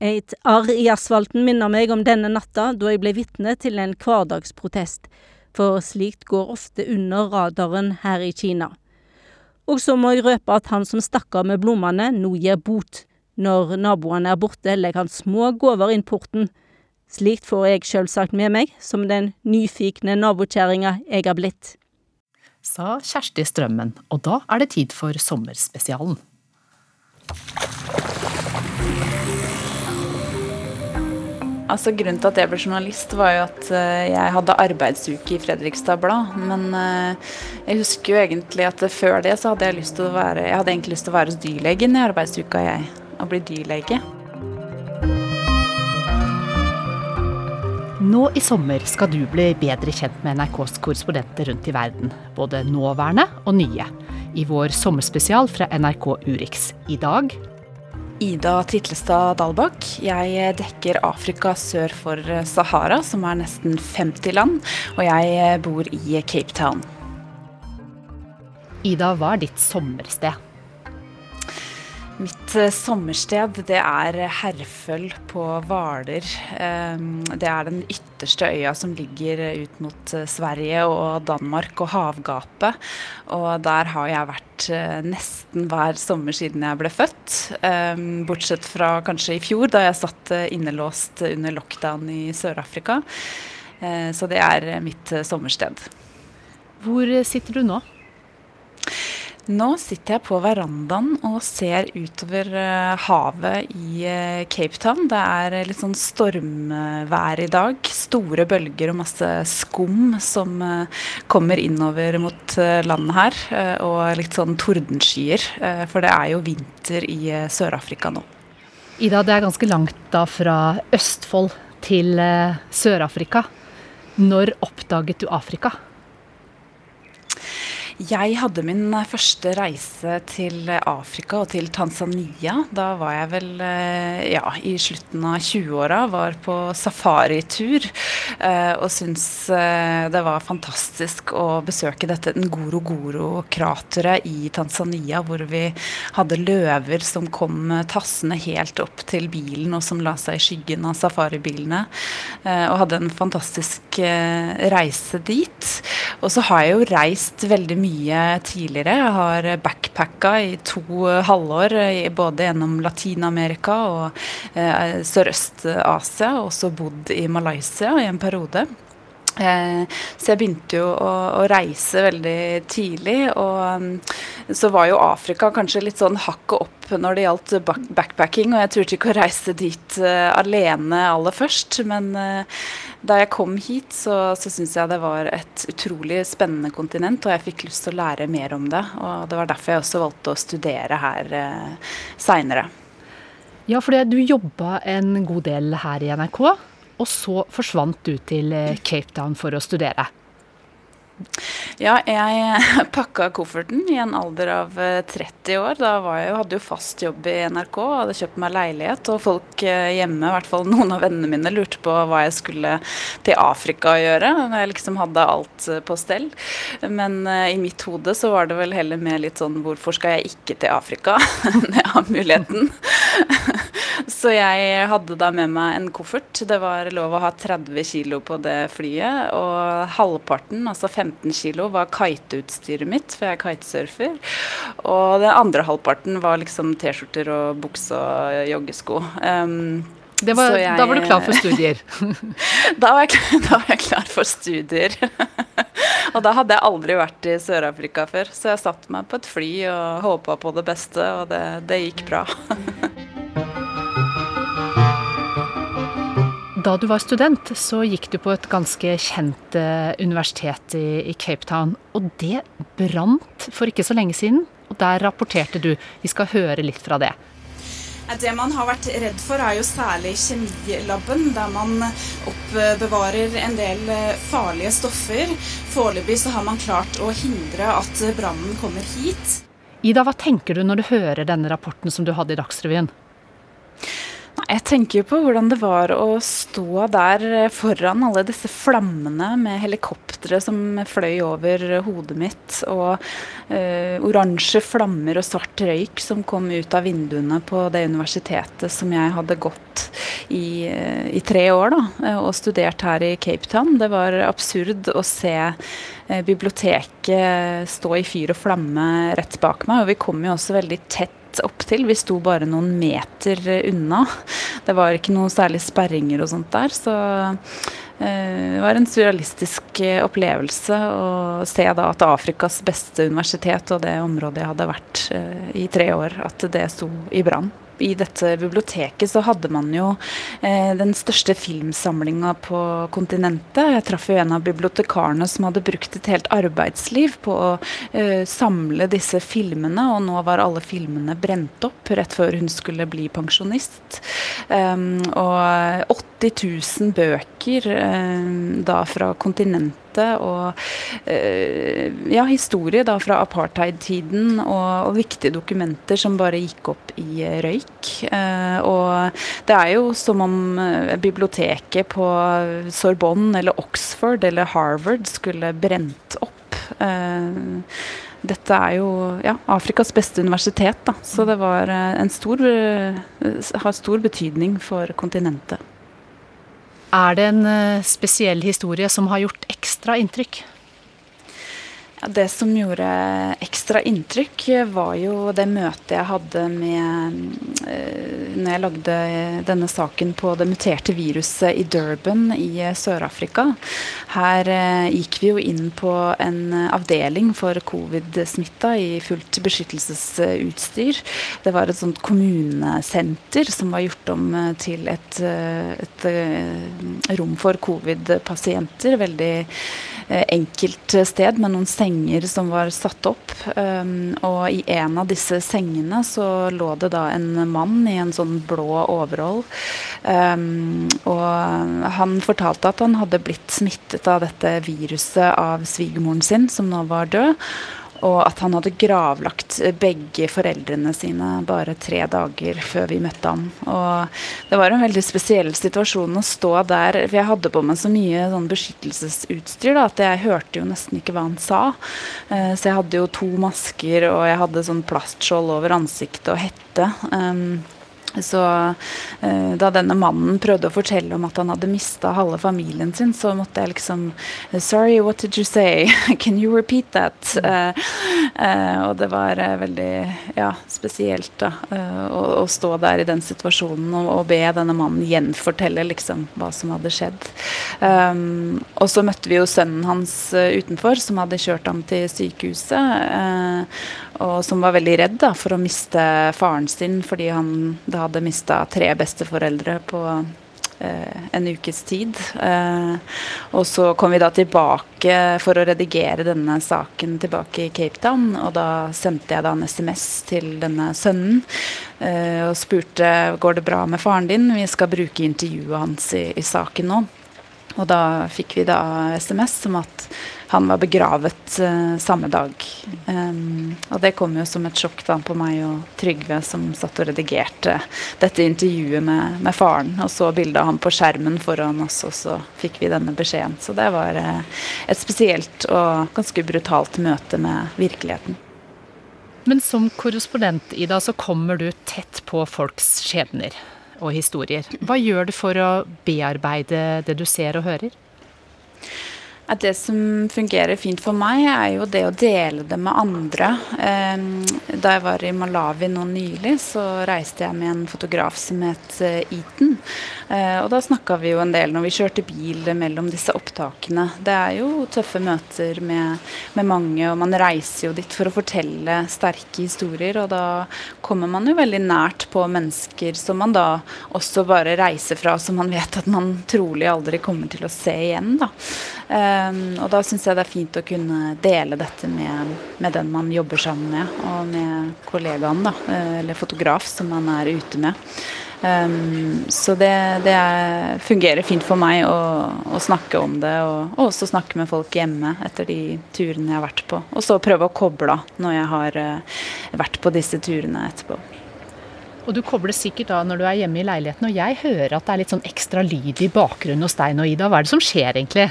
Et arr i asfalten minner meg om denne natta, da jeg ble vitne til en hverdagsprotest, for slikt går ofte under radaren her i Kina. Og så må jeg røpe at han som stakk av med blomstene, nå gir bot. Når naboene er borte, legger han små gaver inn porten. Slikt får jeg sjølsagt med meg, som den nyfikne nabokjerringa jeg har blitt. Sa Kjersti Strømmen, og da er det tid for sommerspesialen. Altså Grunnen til at jeg ble journalist, var jo at eh, jeg hadde arbeidsuke i Fredrikstad Blad. Men eh, jeg husker jo egentlig at før det så hadde jeg lyst til å være Jeg hadde egentlig lyst til å være hos dyrlegen i arbeidsuka, jeg. Å bli dyrlege. Nå i sommer skal du bli bedre kjent med NRKs korrespondenter rundt i verden. Både nåværende og nye. I vår sommerspesial fra NRK Urix. I dag Ida Titlestad Dalbakk. Jeg dekker Afrika sør for Sahara, som er nesten 50 land, og jeg bor i Cape Town. Ida, hva er ditt sommersted? Mitt eh, sommersted det er Herføl på Hvaler. Ehm, det er den ytterste øya som ligger ut mot eh, Sverige og Danmark og havgapet. Og der har jeg vært eh, nesten hver sommer siden jeg ble født. Ehm, bortsett fra kanskje i fjor, da jeg satt innelåst under lockdown i Sør-Afrika. Så det er mitt sommersted. Hvor sitter du nå? Nå sitter jeg på verandaen og ser utover uh, havet i uh, Cape Town. Det er litt sånn stormvær i dag. Store bølger og masse skum som kommer innover mot landet her. og litt sånn tordenskyer, for det er jo vinter i Sør-Afrika nå. Ida, det er ganske langt da fra Østfold til Sør-Afrika. Når oppdaget du Afrika? Jeg hadde min første reise til Afrika og til Tanzania. Da var jeg vel eh, ja, i slutten av 20-åra. Var på safaritur eh, og syntes eh, det var fantastisk å besøke dette Ngorogoro-krateret i Tanzania, hvor vi hadde løver som kom tassende helt opp til bilen, og som la seg i skyggen av safaribilene. Og hadde en fantastisk reise dit. Og så har jeg jo reist veldig mye mye tidligere. Jeg har backpacka i to halvår både gjennom Latin-Amerika og eh, Sørøst-Asia, og også bodd i Malaysia i en periode. Eh, så jeg begynte jo å, å, reise veldig tidlig. Og um, så var jo Afrika kanskje litt sånn hakket opp når det gjaldt backpacking. Og jeg turte ikke å reise dit uh, alene aller først. Men uh, da jeg kom hit, så, så syns jeg det var et utrolig spennende kontinent. Og jeg fikk lyst til å lære mer om det. Og det var derfor jeg også valgte å studere her seinere. Ja, for du jobba en god del her i NRK. Og så forsvant du til eh, Cape Town for å studere. Ja, jeg (laughs) pakka kofferten i en alder av 30 eh, år. Da jeg, hadde jeg jo fast jobb i NRK hadde kjøpt meg leilighet. Og folk eh, hjemme, i hvert fall noen av vennene mine, lurte på hva jeg skulle til Afrika å gjøre. Når jeg liksom hadde alt på stell. Men uh, i mitt hode så var det vel heller mer litt sånn hvorfor skal jeg ikke til Afrika (laughs) når jeg har muligheten? (laughs) så jeg hadde da med meg en koffert. Det var lov å ha 30 kilo på det flyet. Og halvparten, altså 15 15 kilo var kiteutstyret mitt, for jeg er kitesurfer. Og den andre halvparten var liksom T-skjorter og bukse og joggesko. Um, var, jeg, da var du klar for studier? (laughs) da, var jeg, da, var jeg, klar for studier. (laughs) og da hadde jeg aldri vært i Sør-Afrika før, så jeg satte meg på et fly og håpa på det beste, og det, det gikk bra. (laughs) Da du var student, så gikk du på et ganske kjent eh, universitet i, Cape Town. Og det brant for ikke så lenge siden. Og der rapporterte du. Vi skal høre litt fra det. Det man har vært redd for, er jo særlig kjemilaben, der man oppbevarer en del eh, farlige stoffer. Foreløpig så har man klart å hindre at brannen kommer hit. Ida, hva tenker du når du hører denne rapporten som du hadde i Dagsrevyen? Jeg tenker jo på hvordan det var å stå der foran alle disse flammene med helikoptre som fløy over hodet mitt, og uh, oransje flammer og svart røyk som kom ut av vinduene på det universitetet som jeg hadde gått i, uh, i tre år da, og studert her i Cape Town. Det var absurd å se uh, biblioteket stå i fyr og flamme rett bak meg, og vi kom jo også veldig tett opp til. Vi sto bare noen meter unna. Det var ikke noe særlig sperringer og sånt der. Så eh, det var en surrealistisk eh, opplevelse å se da at Afrikas beste universitet og det området jeg hadde vært eh, i tre år, at det sto i brann i dette biblioteket så hadde man jo eh, den største filmsamlinga på kontinentet. Jeg traff jo en av bibliotekarene som hadde brukt et helt arbeidsliv på å eh, samle disse filmene, og nå var alle filmene brent opp rett før hun skulle bli pensjonist. Um, og 80 000 bøker eh, da fra kontinentet dette. Og eh, ja, historie da fra apartheid-tiden og, og, viktige dokumenter som bare gikk opp i røyk. Eh, og det er jo som om biblioteket på Sorbonne eller Oxford eller Harvard skulle brent opp. Dette er jo ja, Afrikas beste universitet, da. så det var en stor, har stor betydning for kontinentet. Er det en eh, spesiell historie som har gjort ekstra inntrykk? Det som gjorde ekstra inntrykk, var jo det møtet jeg hadde med eh, Når jeg lagde denne saken på det muterte viruset i Durban i Sør-Afrika. Her eh, gikk vi jo inn på en avdeling for covid-smitta i fullt beskyttelsesutstyr. Det var et sånt kommunesenter som var gjort om til et, et rom for covid-pasienter. Veldig enkelt sted med noen senger senger som var satt opp. Um, og i en av disse sengene så lå det da en mann i en sånn blå overhold. Um, og han fortalte at han hadde blitt smittet av dette viruset av svigermoren sin, som nå var død og at han hadde gravlagt begge foreldrene sine bare tre dager før vi møtte ham. Og det var en veldig spesiell situasjon å stå der. For jeg hadde på meg så mye sånn beskyttelsesutstyr da, at jeg hørte jo nesten ikke hva han sa. Eh, så jeg hadde jo to masker, og jeg hadde sånn plastskjold over ansiktet og hette. Så eh, da denne mannen prøvde å fortelle om at han hadde mista halve familien sin, så måtte jeg liksom Sorry, what did you say? (laughs) Can you repeat that? Eh, eh, og det var eh, veldig ja, spesielt da, eh, å, å, stå der i den situasjonen og, og, be denne mannen gjenfortelle liksom hva som hadde skjedd. Um, og så møtte vi jo sønnen hans utenfor, som hadde kjørt ham til sykehuset. Og som var veldig redd da, for å miste faren sin fordi han da hadde mista tre besteforeldre på eh, en ukes tid. Eh, og så kom vi da tilbake for å redigere denne saken tilbake i Cape Town. Og da sendte jeg da en SMS til denne sønnen eh, og spurte går det bra med faren din. Vi skal bruke intervjuet hans i, i saken nå. Og da fikk vi da SMS om at han var begravet uh, samme dag. Um, og det kom jo som et sjokk da på meg og Trygve, som satt og redigerte dette intervjuet med, med faren. Og så bildet av ham på skjermen foran oss, og så fikk vi denne beskjeden. Så det var uh, et spesielt og ganske brutalt møte med virkeligheten. Men som korrespondent, Ida, så kommer du tett på folks skjebner og historier. Hva gjør du for å bearbeide det du ser og hører? At det som fungerer fint for meg, er jo det å dele det med andre. Da jeg var i Malawi nå nylig, så reiste jeg med en fotograf som het eh, Eaton. Eh, og da snakka vi jo en del når vi kjørte bil mellom disse opptakene. Det er jo tøffe møter med, med mange, og man reiser jo dit for å fortelle sterke historier. Og da kommer man jo veldig nært på mennesker som man da også bare reiser fra, som man vet at man trolig aldri kommer til å se igjen. da. Um, og da syns jeg det er fint å kunne dele dette med, med, den man jobber sammen med, og med kollegaen, da, eh, eller fotograf som man er ute med. Um, så det, det er, fungerer fint for meg å, å snakke om det, og, og, også snakke med folk hjemme etter de turene jeg har vært på. Og så prøve å koble av når jeg har uh, vært på disse turene etterpå. Og du kobler sikkert da når du er hjemme i leiligheten, og jeg hører at det er litt sånn ekstra lyd i bakgrunnen hos deg nå, Ida. Hva er det som skjer egentlig?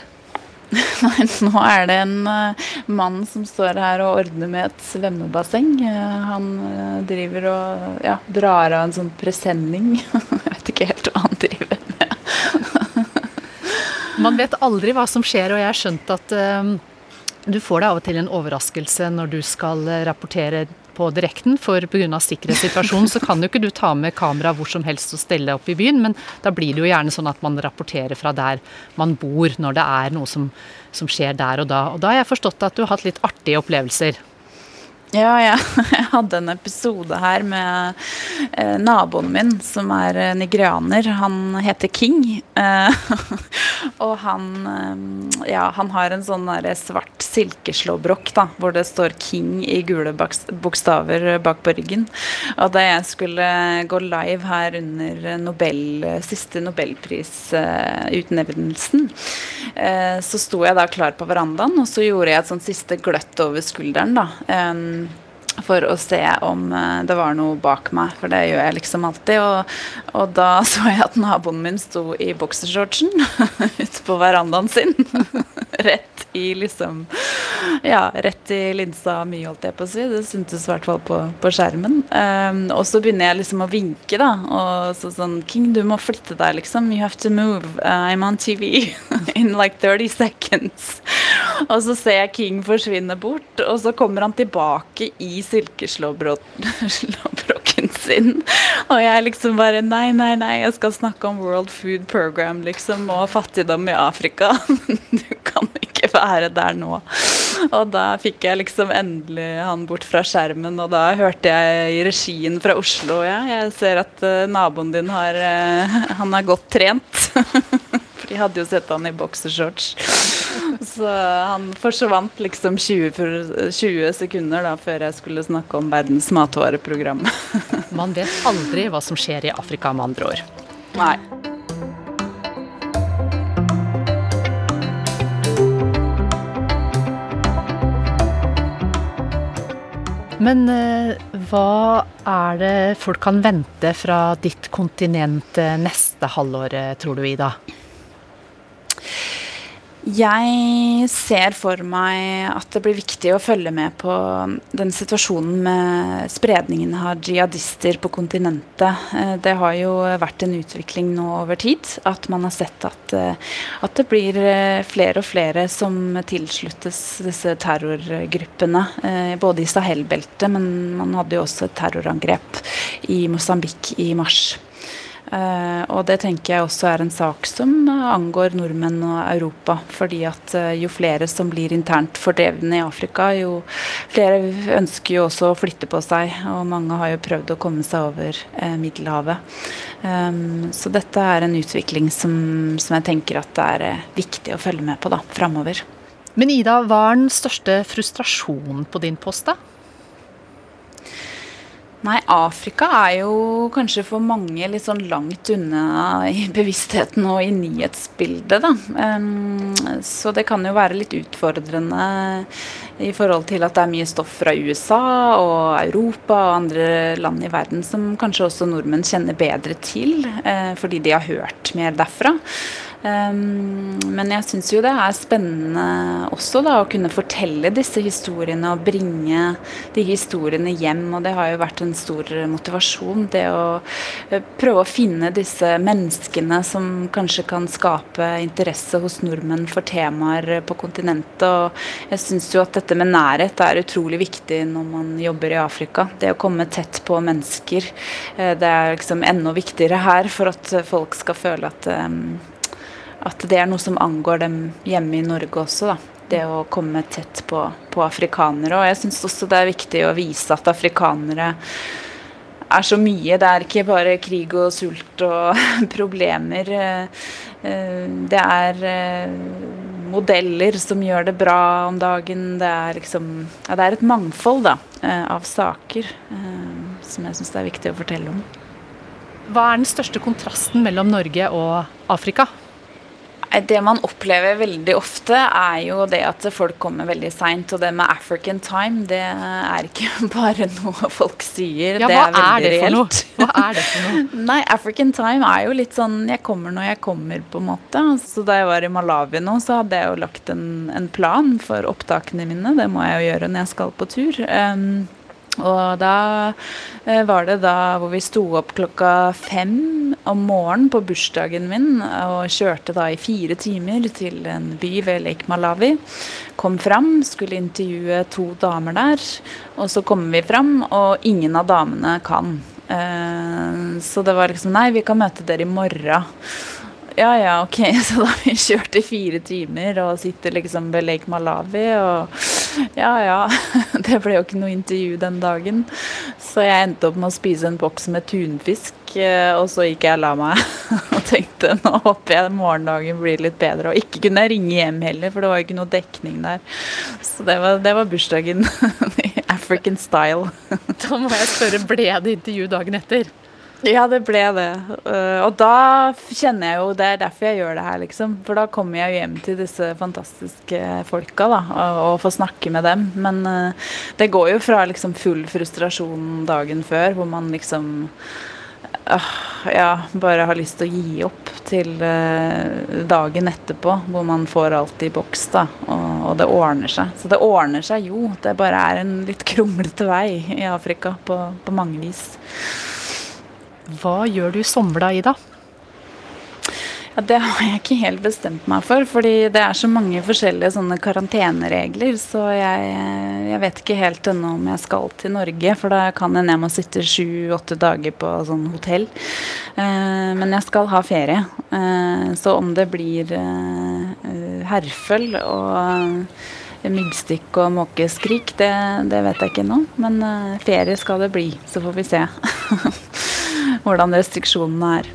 Nei, (laughs) nå er det en uh, mann som står her og ordner med et svømmebasseng. Uh, han uh, driver og ja, drar av en sånn presenning. (laughs) Jeg vet ikke helt hva han driver med. (laughs) Man vet aldri hva som skjer, og jeg har skjønt at du får deg av og til en overraskelse når du skal rapportere på direkten, for pga. sikkerhetssituasjonen så kan jo ikke du ta med kamera hvor som helst og stelle opp i byen, men da blir det jo gjerne sånn at man rapporterer fra der man bor når det er noe som, som skjer der og da. Og da har jeg forstått at du har hatt litt artige opplevelser. Ja, ja, (laughs) jeg hadde en episode her med eh, naboen min, som er eh, nigerianer. Han heter King. Eh, (laughs) og han eh, Ja, han har en sånn der svart silkeslåbrok da, hvor det står King i gule bokstaver bak på ryggen. Og da jeg skulle gå live her under Nobel, siste nobelprisutnevnelsen, eh, så sto jeg da klar på verandaen, og så gjorde jeg et sånn siste gløtt over skulderen. da. For å se om eh, det var noe bak meg, for det gjør jeg liksom alltid. Og, og da så jeg at naboen min sto i boksershortsen (laughs) ute på verandaen sin. (laughs) Rett i liksom Ja, rett i linsa mi, holdt jeg på å si. Det syntes i hvert fall på, på skjermen. Um, og så begynner jeg liksom å vinke, da. Og så sånn King, du må flytte deg, liksom. You have to move. Uh, I'm on TV (laughs) in like 30 seconds. Og så ser jeg King forsvinne bort, og så kommer han tilbake i silkeslåbroken (laughs) sin. Og jeg liksom bare Nei, nei, nei, jeg skal snakke om World Food Program, liksom, og fattigdom i Afrika. (laughs) Du kan ikke være der nå. Og da fikk jeg liksom endelig han bort fra skjermen, og da hørte jeg i regien fra Oslo ja, jeg ser at uh, naboen din har uh, (laughs) Han er godt trent. For de hadde jo sett han i boksershorts. (laughs) Så han forsvant liksom 20, 20 sekunder da, før jeg skulle snakke om Verdens matvareprogram. (laughs) Man vet aldri hva som skjer i Afrika, med andre ord. Nei. Men eh, hva er det folk kan vente fra ditt kontinent eh, neste halvår, tror du, Ida? Jeg ser for meg at det blir viktig å følge med på den situasjonen med spredningen av jihadister på kontinentet. Eh, det har jo vært en utvikling nå over tid. At man har sett at, eh, at det blir eh, flere og flere som tilsluttes disse terrorgruppene. Både i Sahel-beltet, men man hadde jo også et terrorangrep i Mosambik i mars. Uh, og det tenker jeg også er en sak som angår nordmenn og Europa. fordi at uh, jo flere som blir internt fordrevne i Afrika, jo flere ønsker jo også å flytte på seg. Og mange har jo prøvd å komme seg over Middelhavet. Um, så dette er en utvikling som, som, jeg tenker at det er viktig å følge med på da, framover. Men Ida, hva er den største frustrasjonen på din post, da? Nei, Afrika er jo kanskje for mange litt sånn langt unna i (laughs) bevisstheten og i nyhetsbildet, da. Så det kan jo være litt utfordrende i forhold til at det er mye stoff fra USA og Europa og andre land i verden som kanskje også nordmenn kjenner bedre til, uh, fordi de har hørt mer derfra. Um, men jeg syns jo det er spennende også da, å kunne fortelle disse historiene og bringe de historiene hjem. Og det har jo vært en stor motivasjon. Det å uh, prøve å finne disse menneskene som kanskje kan skape interesse hos nordmenn for temaer på kontinentet. Og jeg syns jo at dette med nærhet er utrolig viktig når man jobber i Afrika. Det å komme tett på mennesker. Uh, det er liksom enda viktigere her for at folk skal føle at um, at det er noe som angår dem hjemme i Norge også. da. Det å komme tett på, på afrikanere. Og jeg syns også det er viktig å vise at afrikanere er så mye. Det er ikke bare krig og sult og (laughs) problemer. Eh, det er eh, modeller som gjør det bra om dagen. Det er liksom ja, Det er et mangfold da, eh, av saker som jeg syns det er viktig å fortelle om. Hva er den største kontrasten mellom Norge og Afrika? Det man opplever veldig ofte, er jo det at folk kommer veldig seint. Og det med African time, det er ikke (laughs) bare noe folk sier. Ja, det er veldig er det reelt. Hva er det for noe? (laughs) Nei, African time er jo litt sånn jeg kommer når jeg kommer, på en måte. Så da jeg var i Malawi nå, så hadde jeg jo lagt en, en plan for opptakene mine. Det må jeg jo gjøre når jeg skal på tur. Um, og da eh, var det da hvor vi sto opp klokka fem om morgenen på bursdagen min og kjørte da i fire timer til en by ved Lake Malawi. Kom fram, skulle intervjue to damer der. Og så kommer vi fram, og ingen av damene kan. Eh, så det var liksom Nei, vi kan møte dere i morgen. Ja ja, ok. (laughs) Så da har vi kjørt i fire timer og sitter liksom ved Lake Malawi og Ja ja, (laughs) det ble jo ikke noe intervju den dagen. Så jeg endte opp med å spise en boks med tunfisk, eh, og så gikk jeg og la meg (laughs) og tenkte nå håper jeg morgendagen blir litt bedre. Og ikke kunne jeg ringe hjem heller, for det var jo ikke noe dekning der. Så det var, det var bursdagen African style. Da må jeg spørre, ble det intervju dagen etter? (laughs) Ja, det ble det. Uh, og da kjenner jeg jo Det er derfor jeg gjør det her, liksom. For da kommer jeg jo hjem til disse fantastiske folka, da, og, får snakke med dem. Men uh, det går jo fra liksom full frustrasjon dagen før, hvor man liksom uh, ja, bare har lyst til å gi opp, til dagen etterpå, hvor man får alt i boks, da. Og, og det ordner seg. Så det ordner seg jo. Det bare er en litt kronglete vei i Afrika på, på mange vis. Hva gjør du i da, Ida? Ja, Det har jeg ikke helt bestemt meg for, fordi det er så mange forskjellige sånne karanteneregler. Så jeg, jeg vet ikke helt ennå om jeg skal til Norge, for da kan hende jeg må sitte sju-åtte dager på sånn hotell. Eh, men jeg skal ha ferie. Eh, så om det blir eh, herføl og myggstikk og måkeskrik, det, det, vet jeg ikke ennå. Men uh, ferie skal det bli, så får vi se (laughs) hvordan restriksjonene er.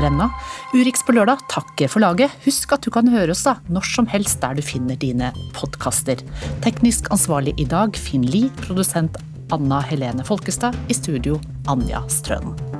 Brenna. Urix på lørdag takker for laget. Husk at du kan høre oss da når som helst der du finner dine podkaster. Teknisk ansvarlig i dag Finn Lie, produsent Anna Helene Folkestad, i studio Anja Strønen.